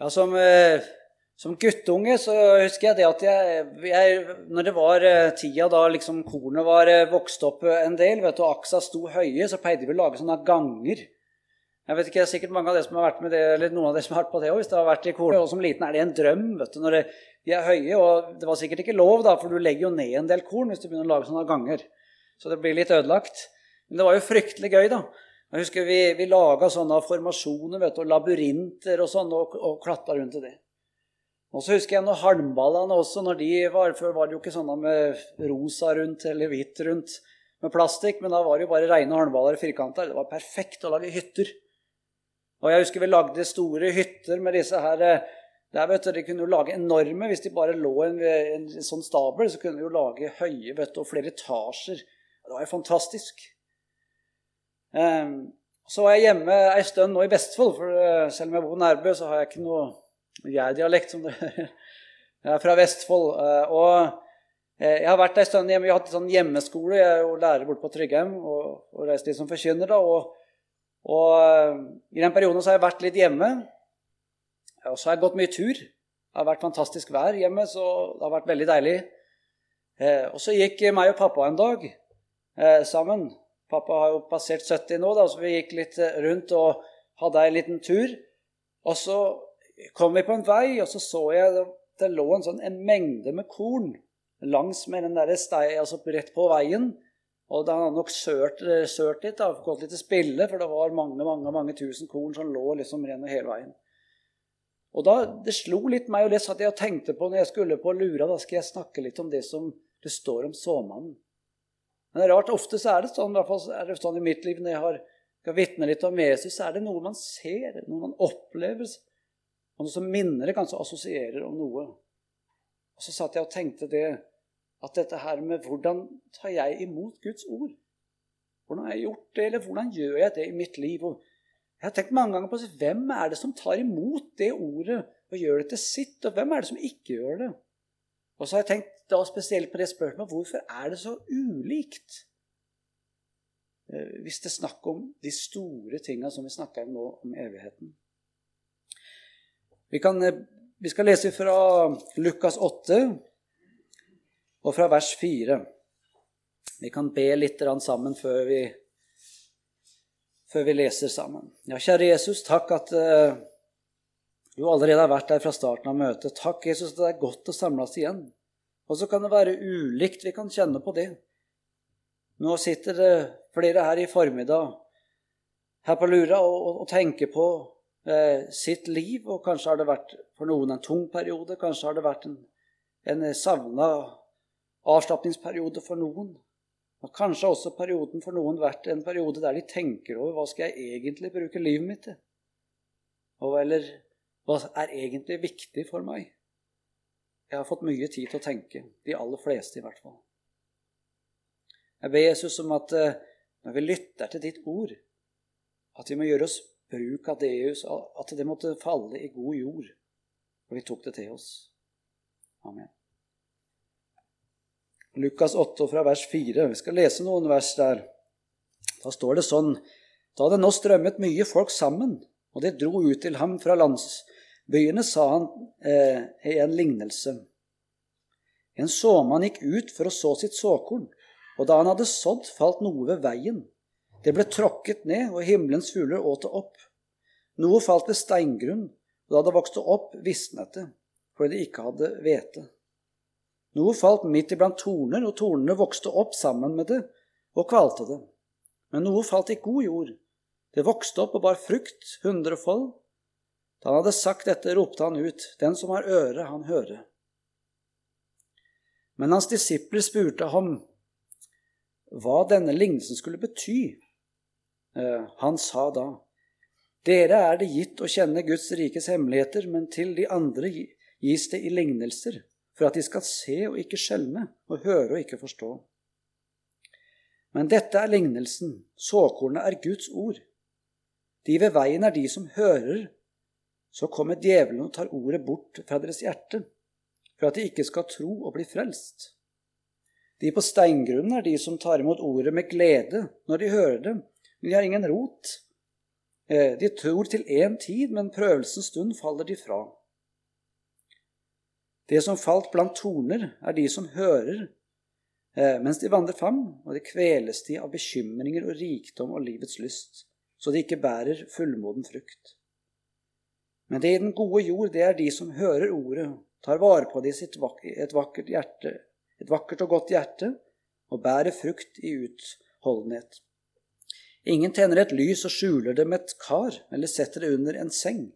Ja, som, eh, som, guttunge så husker jeg det at jeg, jeg Når det var eh, tida da liksom kornet var eh, vokst opp en del, vet du, og aksa sto høye, så pleide vi å lage sånne ganger. Jeg vet ikke, det er Sikkert mange av dere som har vært med det, eller noen av dere som har vært på det òg. Hvis det har vært i kornet. Og som liten er det en drøm vet du, når det, de er høye. Og det var sikkert ikke lov, da, for du legger jo ned en del korn hvis du begynner å lage sånne ganger. Så det blir litt ødelagt. Men det var jo fryktelig gøy, da. Jeg husker Vi, vi laga sånne formasjoner vet du, og labyrinter og sånn, og, og klatra rundt i det. Og så husker jeg når halmballene også, når de var, Før var det jo ikke sånne med rosa rundt eller hvitt rundt med plastikk, men da var det jo bare reine halmballer firkanter. Det var perfekt å lage hytter. Og jeg husker vi lagde store hytter med disse her eh, der vet du, De kunne jo lage enorme Hvis de bare lå en, en, en sånn stabel, så kunne de jo lage høye vet du, og flere etasjer. Det var jo fantastisk. Um, så var jeg hjemme ei stund nå i Vestfold, for uh, selv om jeg bor på Nærbø, så har jeg ikke noe jeg-dialekt. som det Jeg er fra Vestfold. Uh, og uh, jeg har vært ei stund hjemme. Vi har hatt sånn hjemmeskole. Jeg er jo lærer borte på Tryggheim og, og reist litt som forkynner. da, og og eh, I den perioden så har jeg vært litt hjemme. Og så har jeg gått mye tur. Det har vært fantastisk vær hjemme, så det har vært veldig deilig. Eh, og så gikk meg og pappa en dag eh, sammen. Pappa har jo passert 70 nå, da, så vi gikk litt rundt og hadde en liten tur. Og så kom vi på en vei, og så så jeg det, det lå en sånn en mengde med korn langs med den der stei, altså rett på veien. Og da hadde nok sørt, eh, sørt litt, da, gått litt til spille, for det var mange mange, mange tusen korn som lå liksom ren hele veien. Og da, Det slo litt meg, og det satt jeg og tenkte på når jeg skulle på Lura. Da skal jeg snakke litt om det som det står om såmannen. Men det er rart, ofte så er det sånn, i hvert fall er det sånn i mitt liv når jeg har, skal vitne litt om Jesus, så er det noe man ser, noe man opplever, og noe som minner det, kanskje assosierer om noe. Og så satt jeg og tenkte det at dette her med hvordan tar jeg imot Guds ord? Hvordan har jeg gjort det, eller hvordan gjør jeg det i mitt liv? Og jeg har tenkt mange ganger på hvem er det som tar imot det ordet og gjør det til sitt, og hvem er det som ikke gjør det? Og så har jeg tenkt da spesielt på det spørsmålet hvorfor er det så ulikt? Eh, hvis det er snakk om de store tinga som vi snakker om nå, om evigheten. Vi, kan, eh, vi skal lese fra Lukas 8, og fra vers 4. Vi kan be litt sammen før vi, før vi leser sammen. Ja, kjære Jesus, takk at uh, du allerede har vært der fra starten av møtet. Takk, Jesus, at det er godt å samles igjen. Og så kan det være ulikt. Vi kan kjenne på det. Nå sitter det flere her i formiddag her på Lura og, og, og tenker på eh, sitt liv. Og kanskje har det vært for noen en tung periode. Kanskje har det vært en, en savna avslapningsperiode for noen. Og kanskje også perioden for noen vært en periode der de tenker over hva skal jeg egentlig bruke livet mitt til? Og eller hva er egentlig viktig for meg? Jeg har fått mye tid til å tenke. De aller fleste, i hvert fall. Jeg ber Jesus om at eh, når vi lytter til ditt ord, at vi må gjøre oss bruk av det, at det måtte falle i god jord. Og vi tok det til oss. Amen. Lukas 8 fra vers 4. Vi skal lese noen vers der. Da står det sånn Da det nå strømmet mye folk sammen, og de dro ut til ham fra landsbyene, sa han eh, i en lignelse. En såmann gikk ut for å så sitt såkorn, og da han hadde sådd, falt noe ved veien. Det ble tråkket ned, og himmelens fugler åt det opp. Noe falt ved steingrunn, og da det vokste opp, visnet det, fordi det ikke hadde hvete. Noe falt midt iblant torner, og tornene vokste opp sammen med det og kvalte det. Men noe falt i god jord. Det vokste opp og bar frukt, hundrefold. Da han hadde sagt dette, ropte han ut, Den som har øre, han hører. Men hans disipler spurte ham hva denne lignelsen skulle bety. Eh, han sa da, Dere er det gitt å kjenne Guds rikes hemmeligheter, men til de andre gis det i lignelser for at de skal se og ikke skjelne, og høre og ikke forstå. Men dette er lignelsen, såkornet er Guds ord. De ved veien er de som hører. Så kommer djevelen og tar ordet bort fra deres hjerte, for at de ikke skal tro og bli frelst. De på steingrunnen er de som tar imot ordet med glede når de hører det, men de har ingen rot. Eh, de tror til én tid, men prøvelsens stund faller de fra. Det som falt blant torner, er de som hører, eh, mens de vandrer fram, og det kveles de av bekymringer og rikdom og livets lyst, så de ikke bærer fullmoden frukt. Men det i den gode jord, det er de som hører ordet, tar vare på det i sitt et vakkert hjerte, et vakkert og godt hjerte, og bærer frukt i utholdenhet. Ingen tenner et lys og skjuler det med et kar eller setter det under en seng.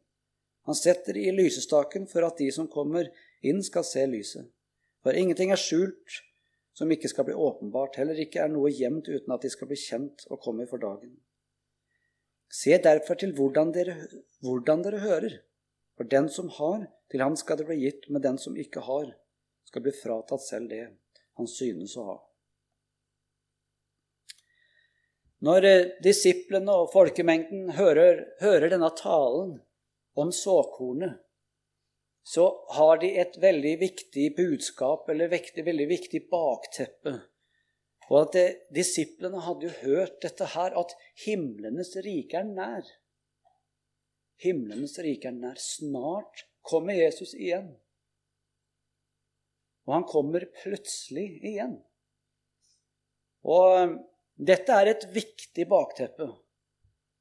Han setter det i lysestaken for at de som kommer inn, skal se lyset. For ingenting er skjult som ikke skal bli åpenbart, heller ikke er noe gjemt uten at de skal bli kjent og komme for dagen. Se derfor til hvordan dere, hvordan dere hører. For den som har, til ham skal det bli gitt, men den som ikke har, skal bli fratatt selv det han synes å ha. Når eh, disiplene og folkemengden hører, hører denne talen om såkornet, så har de et veldig viktig budskap, eller et veldig viktig bakteppe. Og at det, Disiplene hadde jo hørt dette her, at himlenes rike er nær. Himlenes rike er nær. Snart kommer Jesus igjen. Og han kommer plutselig igjen. Og dette er et viktig bakteppe.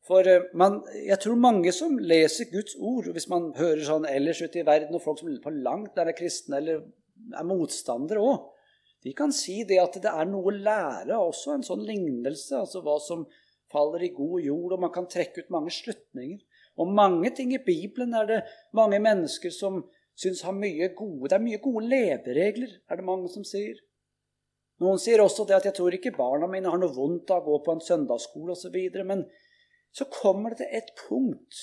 For eh, man, jeg tror mange som leser Guds ord, hvis man hører sånn ellers ute i verden, og folk som på langt der er kristne eller er motstandere òg, de kan si det at det er noe å lære også, en sånn lignelse. Altså hva som faller i god jord, og man kan trekke ut mange slutninger. Og mange ting i Bibelen er det mange mennesker som syns har mye gode Det er mye gode leveregler, er det mange som sier. Noen sier også det at 'jeg tror ikke barna mine har noe vondt av å gå på en søndagsskole' osv. Men så kommer det til et punkt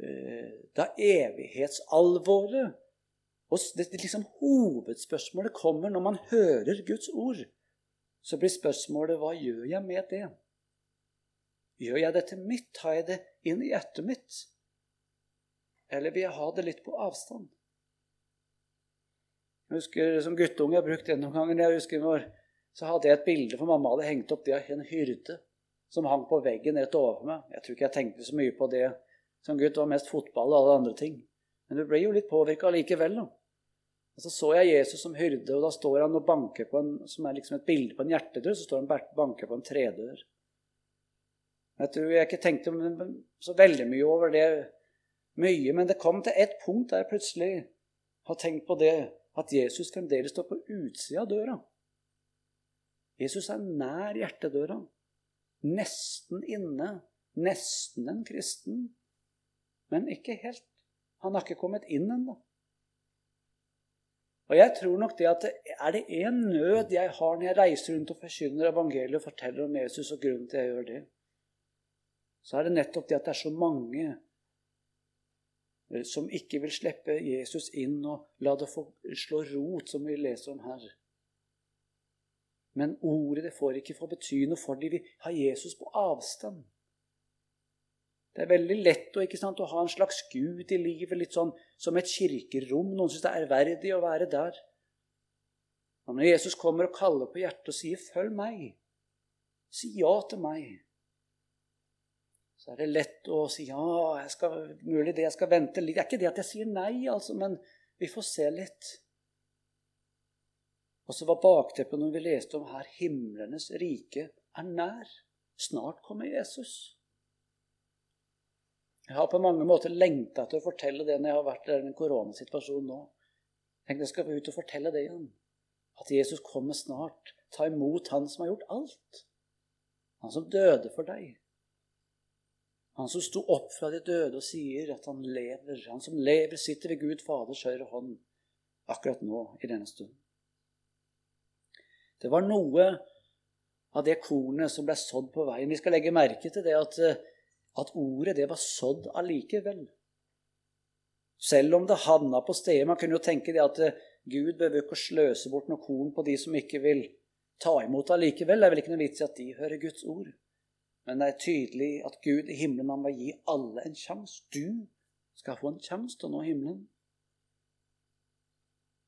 eh, da evighetsalvoret og det, liksom Hovedspørsmålet kommer når man hører Guds ord. Så blir spørsmålet hva gjør jeg med det? Gjør jeg det til mitt? Tar jeg det inn i hjertet mitt? Eller vil jeg ha det litt på avstand? Jeg husker Som guttunge jeg brukt det noen ganger. jeg husker når, Så hadde jeg et bilde for mamma hadde hengt opp det av en hyrde som hang på veggen rett overfor meg. Jeg tror ikke jeg tenkte så mye på det som gutt. Det var mest fotball og alle andre ting. Men du ble jo litt påvirka likevel. da. Og Så så jeg Jesus som hyrde, og da står han og banker på en, som er liksom et bilde på en hjertedør. Så står han og banker på en tredør. Jeg tror jeg ikke tenkte så veldig mye over det, mye, men det kom til et punkt der jeg plutselig har tenkt på det at Jesus fremdeles står på utsida av døra. Jesus er nær hjertedøra. Nesten inne. Nesten en kristen. Men ikke helt. Han har ikke kommet inn ennå. Og jeg tror nok det at er det én nød jeg har når jeg reiser rundt og forkynner evangeliet og forteller om Jesus, og grunnen til at jeg gjør det, så er det nettopp det at det er så mange Eh, som ikke vil slippe Jesus inn og la det få slå rot, som vi leser om her. Men ordet det får ikke få bety noe for dem. Vi har Jesus på avstand. Det er veldig lett å, sant, å ha en slags gud i livet, litt sånn som et kirkerom. Noen syns det er ærverdig å være der. Men når Jesus kommer og kaller på hjertet og sier 'følg meg', si ja til meg, så er det lett å si ja, jeg skal, mulig det, jeg skal vente litt. Det er ikke det at jeg sier nei, altså, men vi får se litt. Og så var bakteppet når vi leste om her himlenes rike er nær. Snart kommer Jesus. Jeg har på mange måter lengta til å fortelle det når jeg har vært i denne koronasituasjonen nå. Tenk jeg skal ut og fortelle det igjen. At Jesus kommer snart. Ta imot Han som har gjort alt. Han som døde for deg. Han som sto opp fra de døde og sier at han lever. Han som lever, sitter ved Gud Faders høyre hånd akkurat nå i denne stund. Det var noe av det kornet som ble sådd på veien. Vi skal legge merke til det at, at ordet det var sådd allikevel. Selv om det havna på stedet. Man kunne jo tenke det at Gud behøver ikke å sløse bort noe korn på de som ikke vil ta imot allikevel. Det er vel ikke noe vits i at de hører Guds ord. Men det er tydelig at Gud i himmelen han vil gi alle en sjanse. Du skal få en sjanse til å nå himmelen.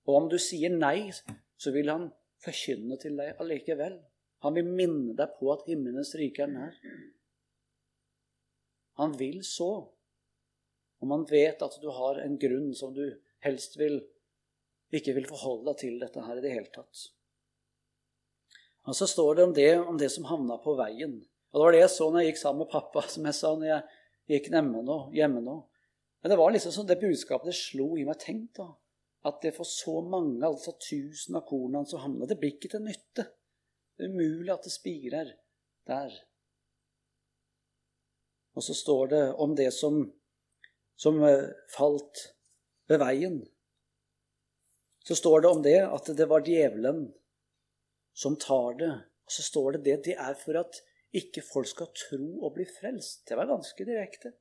Og om du sier nei, så vil han forkynne til deg allikevel. Han vil minne deg på at himmelens rike er nær. Han vil så. Og man vet at du har en grunn som du helst vil, ikke vil forholde deg til dette her i det hele tatt. Og så står det om det, om det som havna på veien. Og Det var det jeg så når jeg gikk sammen med pappa, som jeg sa når jeg gikk hjemme nå. Hjemme nå. Men det var liksom sånn det budskapet det slo i meg. Tenk da, at det for så mange, altså tusen av kornene som havna Det blir ikke til nytte. Det er umulig at det spirer der. Og så står det om det som, som eh, falt ved veien. Så står det om det at det var djevelen som tar det. Og så står det det det er for at ikke folk skal tro og bli frelst. Det var ganske direkte.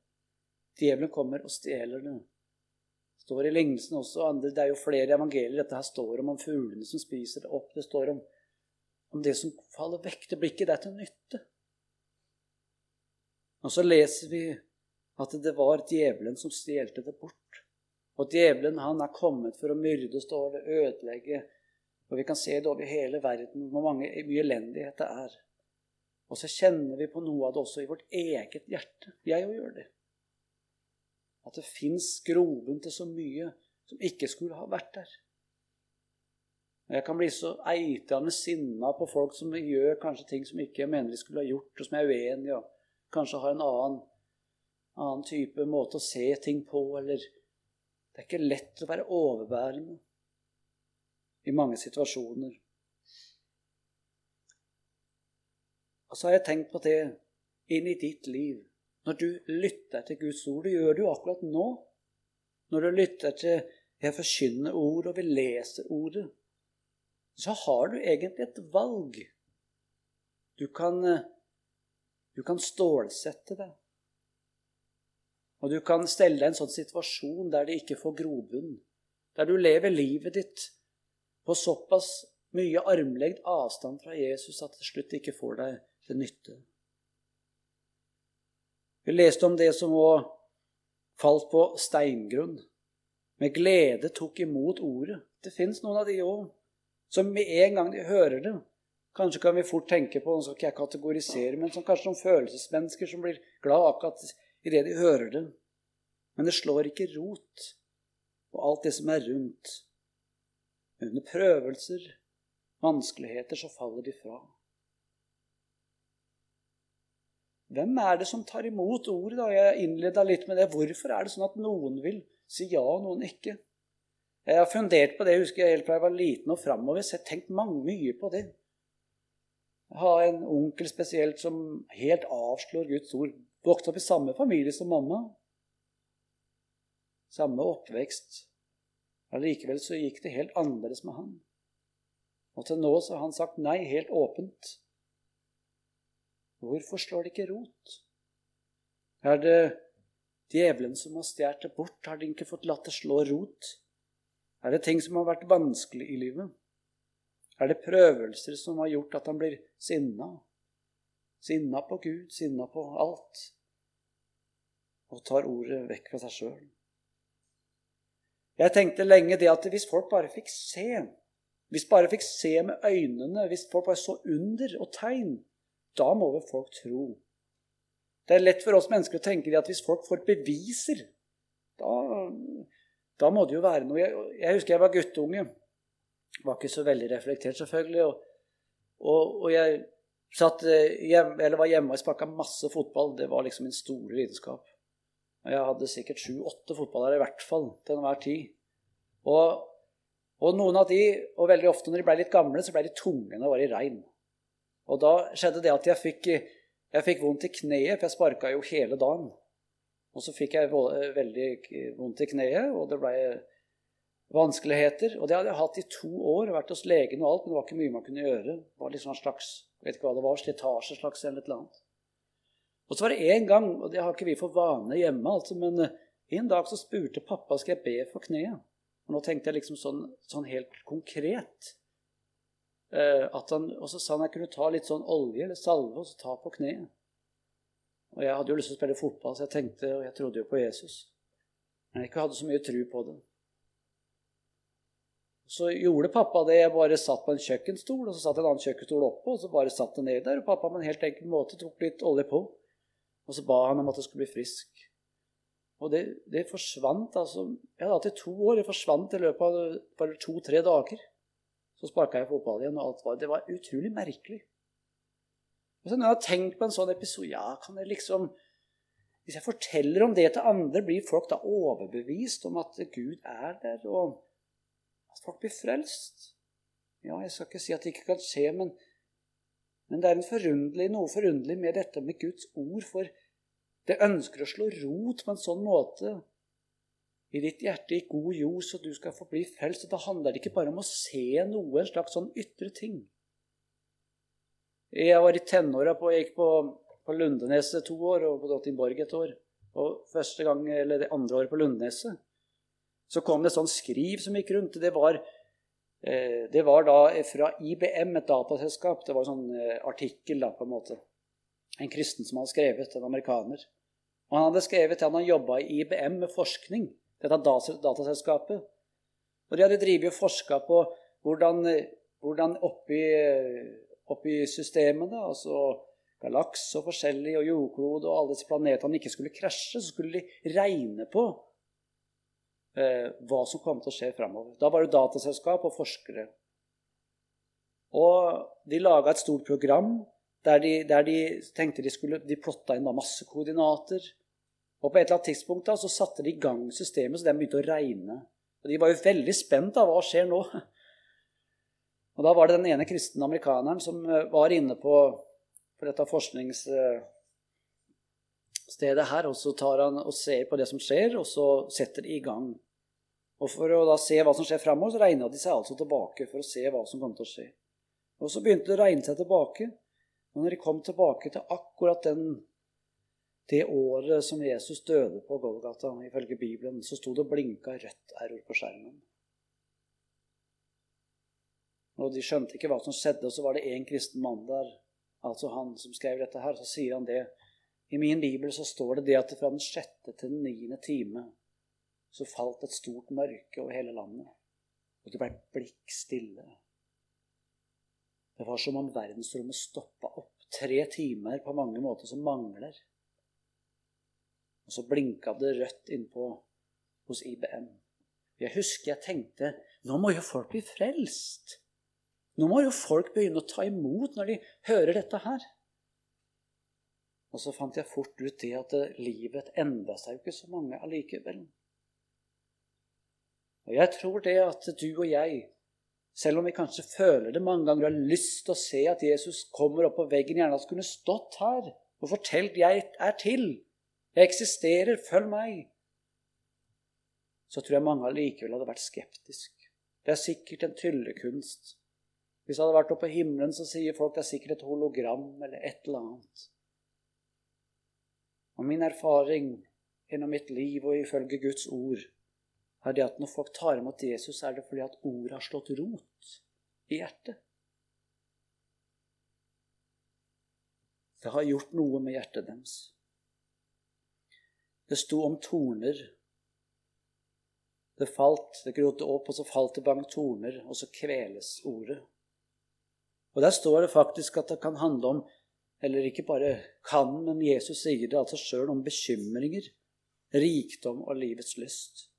Djevelen kommer og stjeler det. Står i lignelsen også, det er jo flere evangelier dette her står om, om fuglene som spiser det opp. Det står om, om det som faller vekk. Det blir ikke det til nytte. Og så leser vi at det var djevelen som stjelte det bort. Og djevelen han er kommet for å myrde, står ødelegge. Og vi kan se det over hele verden hvor mange, mye elendighet det er. Og så kjenner vi på noe av det også i vårt eget hjerte. Jeg òg gjør det. At det fins groven til så mye som ikke skulle ha vært der. Jeg kan bli så eitende sinna på folk som gjør kanskje ting som ikke jeg mener de skulle ha gjort, og som jeg er uenig i kanskje har en annen, annen type måte å se ting på, eller Det er ikke lett å være overbærende i mange situasjoner. Og så har jeg tenkt på det inn i ditt liv. Når du lytter til Guds ord, det gjør du akkurat nå. Når du lytter til jeg forkynner ord, og vi leser ordet, så har du egentlig et valg. Du kan eh, du kan stålsette det. Og du kan stelle deg i en sånn situasjon der det ikke får grobunn. Der du lever livet ditt på såpass mye armlengd avstand fra Jesus at det til slutt ikke får deg til nytte. Vi leste om det som òg falt på steingrunn. Med glede tok imot ordet. Det fins noen av de òg som med en gang de hører det, Kanskje kan vi fort tenke på, nå skal ikke jeg kategorisere, men som kanskje noen følelsesmennesker som blir glad akkurat idet de hører det. Men det slår ikke rot på alt det som er rundt. Under prøvelser, vanskeligheter, så faller de fra. Hvem er det som tar imot ordet? da? Jeg innleda litt med det. Hvorfor er det sånn at noen vil si ja, og noen ikke? Jeg har fundert på det jeg husker jeg helt fra jeg var liten og framover. Så jeg har tenkt mange, mye på det. Har en onkel spesielt som helt avslår Guds ord. Vokste opp i samme familie som mamma. Samme oppvekst. Allikevel så gikk det helt annerledes med han. Og til nå så har han sagt nei helt åpent. Hvorfor slår det ikke rot? Er det djevelen som har stjålet det bort? Har de ikke fått latt det slå rot? Er det ting som har vært vanskelig i livet? Er det prøvelser som har gjort at han blir sinna? Sinna på Gud, sinna på alt. Og tar ordet vekk fra seg sjøl. Jeg tenkte lenge det at hvis folk bare fikk se, hvis bare fikk se med øynene, hvis folk bare så under og tegn, da må vel folk tro. Det er lett for oss mennesker å tenke at hvis folk får beviser, da, da må det jo være noe. Jeg, jeg husker jeg var guttunge var ikke så veldig reflektert, selvfølgelig. Og, og, og jeg satt eh, hjem, eller var hjemme og sparka masse fotball. Det var liksom min store lidenskap. Og jeg hadde sikkert sju-åtte fotballere i hvert fall til enhver tid. Og, og, noen av de, og veldig ofte når de ble litt gamle, så ble de tunge når det var i regn. Og da skjedde det at jeg fikk, jeg fikk vondt i kneet, for jeg sparka jo hele dagen. Og så fikk jeg veldig vondt i kneet, og det ble vanskeligheter. Og det hadde jeg hatt i to år. Vært hos legen og alt, men det var ikke mye man kunne gjøre. Det var liksom en slags vet ikke hva det var, slitasje slags eller et eller annet. Og så var det en gang, og det har ikke vi for vane hjemme, altså, men eh, en dag så spurte pappa skal jeg be for kneet. Og nå tenkte jeg liksom sånn, sånn helt konkret. Eh, han, og så sa han jeg kunne ta litt sånn olje eller salve og så ta på kneet. Og jeg hadde jo lyst til å spille fotball, så jeg tenkte, og jeg trodde jo på Jesus. Men jeg ikke hadde så mye tru på det. Så gjorde pappa det. Jeg bare satt på en kjøkkenstol, og så satt en annen kjøkkenstol oppå, og så bare satt det ned der. Og pappa på en helt enkel måte tok litt olje på. Og så ba han om at jeg skulle bli frisk. Og det, det forsvant altså Jeg hadde hatt det i to år. Det forsvant i løpet av bare to-tre dager. Så sparka jeg fotball igjen, og alt var Det var utrolig merkelig. Og så når jeg har tenkt på en sånn episode Ja, kan jeg liksom Hvis jeg forteller om det til andre, blir folk da overbevist om at Gud er der, og at folk blir frelst? Ja, jeg skal ikke si at det ikke kan skje, men, men det er forundelig, noe forunderlig med dette med Guds ord. For det ønsker å slå rot på en sånn måte i ditt hjerte i god jord, så du skal få bli frelst. Da handler det ikke bare om å se noe, en slags sånn ytre ting. Jeg var i tenåra på Jeg gikk på, på Lundeneset to år og på Drottingborg et år. Og første gang, eller det andre året på Lundeneset så kom det et sånt skriv som gikk rundt. Det var, eh, det var da fra IBM, et dataselskap. Det var en sånn eh, artikkel, da, på en måte. En kristen som hadde skrevet, en amerikaner. Og han hadde skrevet til han jobba i IBM med forskning, dette dataselskapet. Og de hadde drevet og forska på hvordan, hvordan oppi, oppi systemene, altså galaks og forskjellig, og jordklode og alle disse planetene ikke skulle krasje, så skulle de regne på eh, hva som kom til å skje framover. Da var det dataselskap og forskere. Og de laga et stort program der de, der de, tenkte de skulle De plotta inn masse koordinater. Og på et eller annet tidspunkt da, så satte de i gang systemet, så de begynte å regne. Og De var jo veldig spent av hva skjer nå. Og Da var det den ene kristne amerikaneren som eh, var inne på, på dette forskningsstedet her, og så tar han og ser på det som skjer, og så setter de i gang. Og For å da se hva som skjer framover, så regna de seg altså tilbake for å se hva som kom til å skje. Og Så begynte det å regne seg tilbake. Og når de kom tilbake til akkurat den, det året som Jesus døde på Golgata, ifølge Bibelen, så sto det og blinka rødt error på skjermen. Og De skjønte ikke hva som skjedde, og så var det én kristen mann der, altså han som skrev dette her. Så sier han det. I min bibel så står det det at fra den sjette til den niende time så falt et stort mørke over hele landet. Og det ble blikk stille. Det var som om verdensrommet stoppa opp. Tre timer på mange måter som mangler. Og så blinka det rødt innpå hos IBM. Jeg husker jeg tenkte nå må jo folk bli frelst. Nå må jo folk begynne å ta imot når de hører dette her. Og så fant jeg fort ut det at livet endra seg jo ikke så mange allikevel. Og jeg tror det at du og jeg selv om vi kanskje føler det mange ganger har lyst til å se at Jesus kommer opp på veggen, gjerne at kunne stått her og fortalt 'Jeg er til. Jeg eksisterer. Følg meg.' Så tror jeg mange allikevel hadde vært skeptisk. Det er sikkert en tryllekunst. Hvis det hadde vært oppe på himmelen, så sier folk det er sikkert et hologram eller et eller annet. Og min erfaring gjennom mitt liv og ifølge Guds ord er det at når folk tar imot Jesus, er det fordi at ordet har slått rot i hjertet. Det har gjort noe med hjertet deres. Det sto om torner. Det falt, det grodde opp, og så falt det bang torner, og så kveles ordet. Og Der står det faktisk at det kan handle om, eller ikke bare kan, men Jesus sier det altså sjøl om bekymringer, rikdom og livets lyst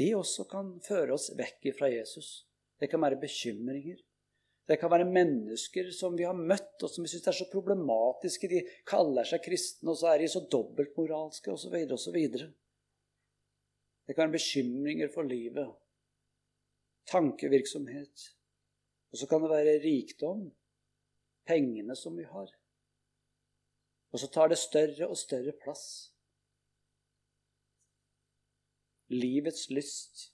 det også kan føre oss vekk fra Jesus. Det kan være bekymringer. Det kan være mennesker som vi har møtt, og som vi syns er så problematiske. De kaller seg kristne, og så er de så dobbeltmoralske, osv., osv. Det kan være bekymringer for livet. Tankevirksomhet. Og så kan det være rikdom. Pengene som vi har. Og så tar det større og større plass livets lyst.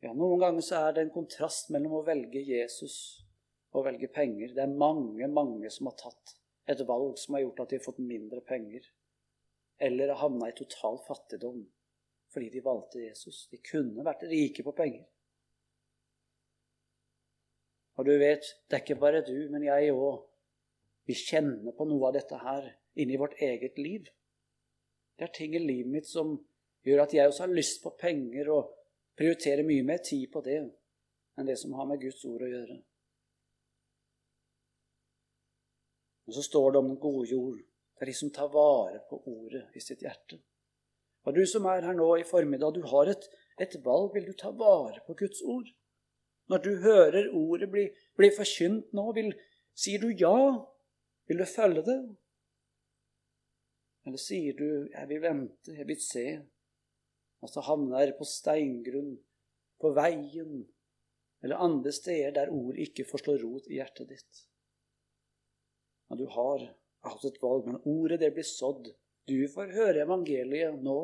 Ja, Noen ganger så er det en kontrast mellom å velge Jesus og å velge penger. Det er mange, mange som har tatt et valg som har gjort at de har fått mindre penger. Eller har havna i total fattigdom fordi de valgte Jesus. De kunne vært rike på penger. Og du vet, det er ikke bare du, men jeg òg. Vi kjenner på noe av dette her inni vårt eget liv. Det er ting i livet mitt som gjør at jeg også har lyst på penger og prioriterer mye mer tid på det enn det som har med Guds ord å gjøre. Og så står det om den gode jord. Det er de som tar vare på ordet i sitt hjerte. Og du som er her nå i formiddag, du har et, et valg. Vil du ta vare på Guds ord? Når du hører ordet bli, bli forkynt nå, vil, sier du ja? Vil du følge det? Eller sier du 'jeg vil vente, jeg vil se', og så havner jeg på steingrunn, på veien, eller andre steder der ord ikke får slå rot i hjertet ditt? Men du har hatt et valg, men ordet det blir sådd. Du får høre evangeliet nå.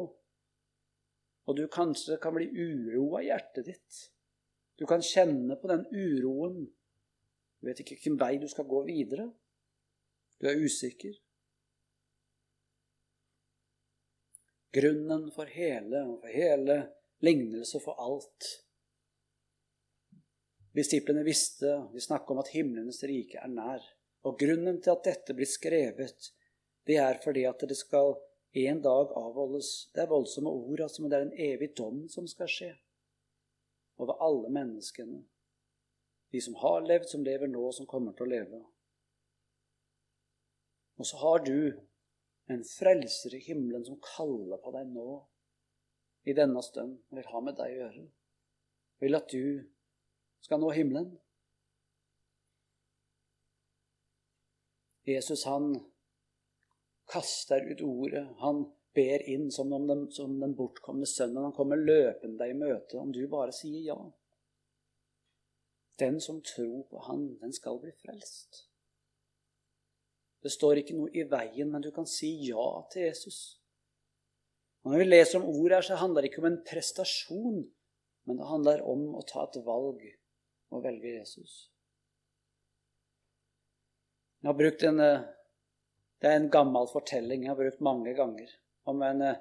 Og du kanskje kan bli uroa i hjertet ditt. Du kan kjenne på den uroen. Du vet ikke hvilken vei du skal gå videre. Du er usikker. Grunnen for hele, for hele lignelse for alt. Disiplene visste, de snakket om at himlenes rike er nær. Og grunnen til at dette blir skrevet, det er fordi at det skal en dag avholdes Det er voldsomme ord, altså, men det er en evig dom som skal skje over alle menneskene. De som har levd, som lever nå, som kommer til å leve. Og så har du en frelser i himmelen som kaller på deg nå, i denne stund, vil ha med deg å gjøre. Vil at du skal nå himmelen. Jesus han kaster ut ordet. Han ber inn som, den, som den bortkomne sønnen. Han kommer løpende deg i møte om du bare sier ja. Den som tror på Han, den skal bli frelst. Det står ikke noe i veien, men du kan si ja til Jesus. Når vi leser om ordet her, så handler det ikke om en prestasjon, men det handler om å ta et valg og velge Jesus. Jeg har brukt en eh, Det er en gammel fortelling jeg har brukt mange ganger. Om en eh,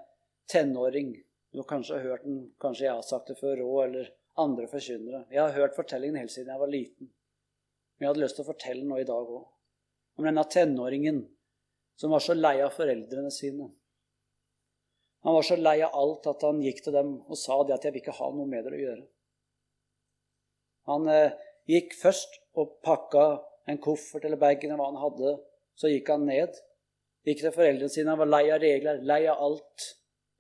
tenåring. Du har kanskje hørt den, kanskje jeg har sagt det før òg, eller andre forkynnere. Jeg har hørt fortellingen helt siden jeg var liten. Men jeg hadde lyst til å fortelle den nå i dag òg. Om denne tenåringen som var så lei av foreldrene sine. Han var så lei av alt at han gikk til dem og sa det at 'jeg vil ikke ha noe med dere å gjøre'. Han eh, gikk først og pakka en koffert eller bagen eller hva han hadde. Så gikk han ned. Gikk til foreldrene sine. Han var lei av regler, lei av alt.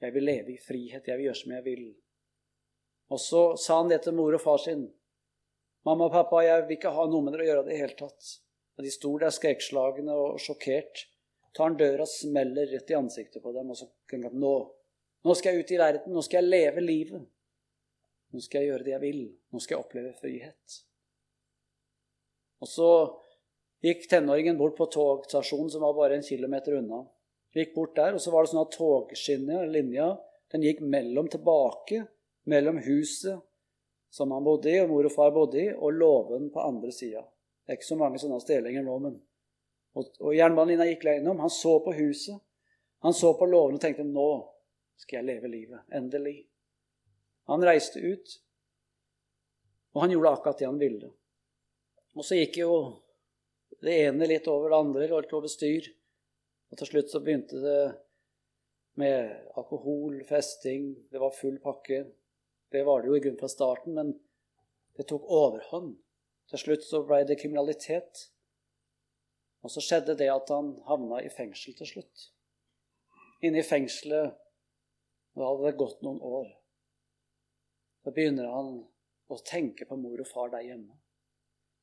Jeg vil leve i frihet. Jeg vil gjøre som jeg vil. Og så sa han det til mor og far sin. 'Mamma og pappa, jeg vil ikke ha noe med dere å gjøre i det hele tatt.' Og De sto der skrekkslagne og sjokkert. Tar han døra smeller rett i ansiktet på dem. Og så tenker han nå, nå skal jeg ut i verden. Nå skal jeg leve livet. Nå skal jeg gjøre det jeg vil. Nå skal jeg oppleve frihet. Og så gikk tenåringen bort på togstasjonen, som var bare en kilometer unna. Gikk bort der, og så var det sånn at togskinnet, linja, den gikk mellom tilbake, mellom huset som han bodde i, og mor og far bodde i, og låven på andre sida. Det er ikke så mange sånne steder nå, men Og, og jernbanelinja gikk gjennom. Han så på huset, han så på låven og tenkte nå skal jeg leve livet. Endelig. Han reiste ut, og han gjorde akkurat det han ville. Og så gikk jo det ene litt over det andre, litt over styr. Og til slutt så begynte det med alkohol, festing, det var full pakke. Det var det jo i grunnen fra starten, men det tok overhånd. Til slutt så ble det kriminalitet. Og så skjedde det at han havna i fengsel til slutt. Inne i fengselet da hadde det gått noen år. Da begynner han å tenke på mor og far der hjemme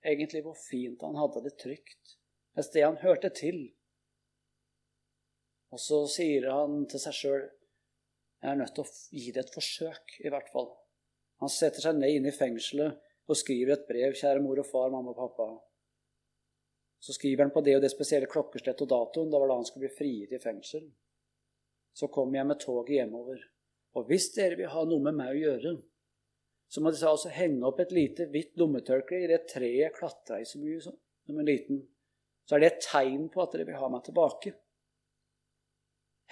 egentlig hvor fint han hadde det trygt, et sted han hørte til. Og så sier han til seg sjøl jeg er nødt til å gi det et forsøk, i hvert fall. Han setter seg ned inne i fengselet og skriver et brev. Kjære mor og far, mamma og pappa. Så skriver han på det og det spesielle klokkeslett og datoen. Da var da han skulle bli frigitt i fengsel. Så kommer jeg med toget hjemover. Og hvis dere vil ha noe med meg å gjøre, så må de altså henge opp et lite hvitt lommetørkle i det treet jeg klatra i så mye som, en liten. Så er det et tegn på at dere vil ha meg tilbake.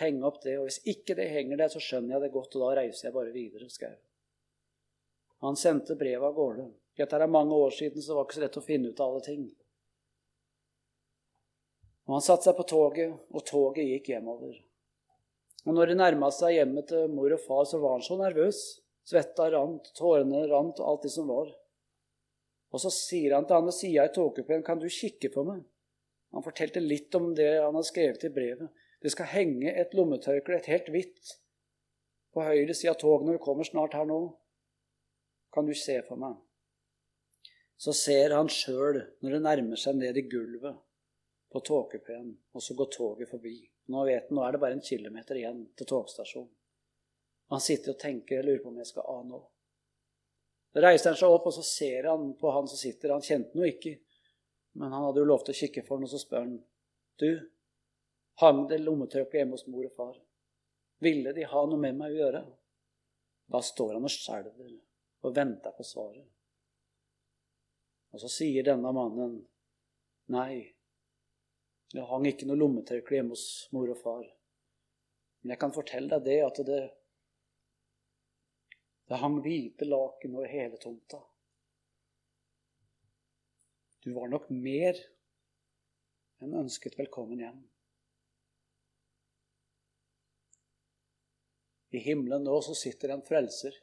Henge opp det. Og hvis ikke det henger der, så skjønner jeg det godt, og da reiser jeg bare videre. skrev Han sendte brevet av gårde. Dette er mange år siden, så det var ikke så lett å finne ut av alle ting. Og Han satte seg på toget, og toget gikk hjemover. Og når det nærma seg hjemmet til mor og far, så var han så nervøs. Svetta rant, tårene rant, alt det som var. Og så sier han til han ved sida i togkupeen, 'Kan du kikke på meg?' Han fortalte litt om det han hadde skrevet i brevet. Det skal henge et lommetørkle, et helt hvitt, på høyre side av toget når vi kommer snart her nå. Kan du se for meg? Så ser han sjøl, når det nærmer seg ned i gulvet på tåkepenen, og så går toget forbi. Nå vet han, nå er det bare en kilometer igjen til togstasjonen. Han sitter og tenker jeg lurer på om jeg skal av nå. Så reiser han seg opp, og så ser han på han som sitter. Han kjente noe ikke, men han hadde jo lov til å kikke for ham, og så spør han Du, hang det lommetørkle hjemme hos mor og far? Ville de ha noe med meg å gjøre? Da står han og skjelver og venter på svaret. Og så sier denne mannen nei, det hang ikke noe lommetørkle hjemme hos mor og far. Men jeg kan fortelle deg det at det det hang hvite laken over hele tomta. Du var nok mer enn ønsket velkommen hjem. I himmelen nå så sitter en frelser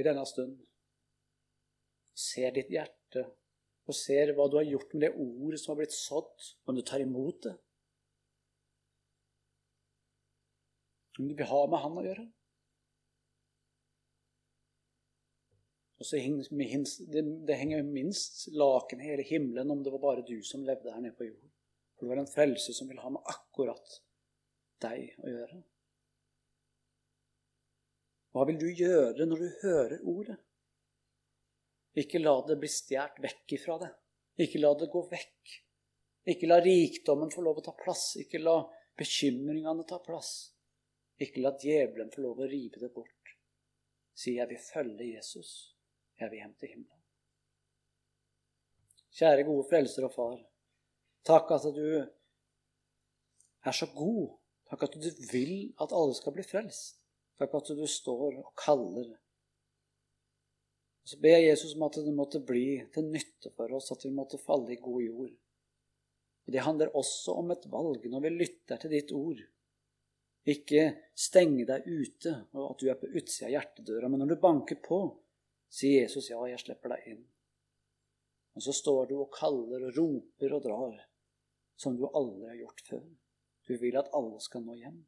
i denne stund. Ser ditt hjerte og ser hva du har gjort med det ordet som har blitt sådd, om du tar imot det. Om du vil ha med Han å gjøre. Og så det, henger minst laken i hele himmelen om det var bare du som levde her nede på jorden. For det var en frelse som ville ha med akkurat deg å gjøre. Hva vil du gjøre når du hører ordet? Ikke la det bli stjålet vekk ifra deg. Ikke la det gå vekk. Ikke la rikdommen få lov å ta plass. Ikke la bekymringene ta plass. Ikke la djevelen få lov å rive det bort. Si 'jeg vil følge Jesus' jeg vil hjem til himmelen. Kjære, gode frelser og far. Takk at du er så god. Takk at du vil at alle skal bli frelst. Takk at du står og kaller. Så ber jeg Jesus om at det måtte bli til nytte for oss, at vi måtte falle i god jord. Og Det handler også om et valg når vi lytter til ditt ord. Ikke stenge deg ute, og at du er på utsida av hjertedøra, men når du banker på, sier Jesus, 'Ja, jeg slipper deg inn'. Og så står du og kaller og roper og drar, som du aldri har gjort før. Du vil at alle skal nå hjem.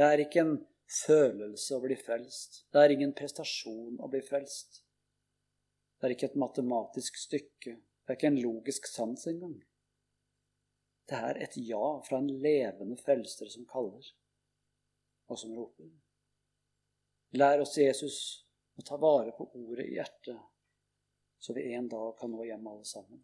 Det er ikke en følelse å bli frelst. Det er ingen prestasjon å bli frelst. Det er ikke et matematisk stykke. Det er ikke en logisk sans engang. Det er et ja fra en levende frelser som kaller, og som roper. Lær oss, Jesus, å ta vare på ordet i hjertet, så vi en dag kan nå hjem alle sammen.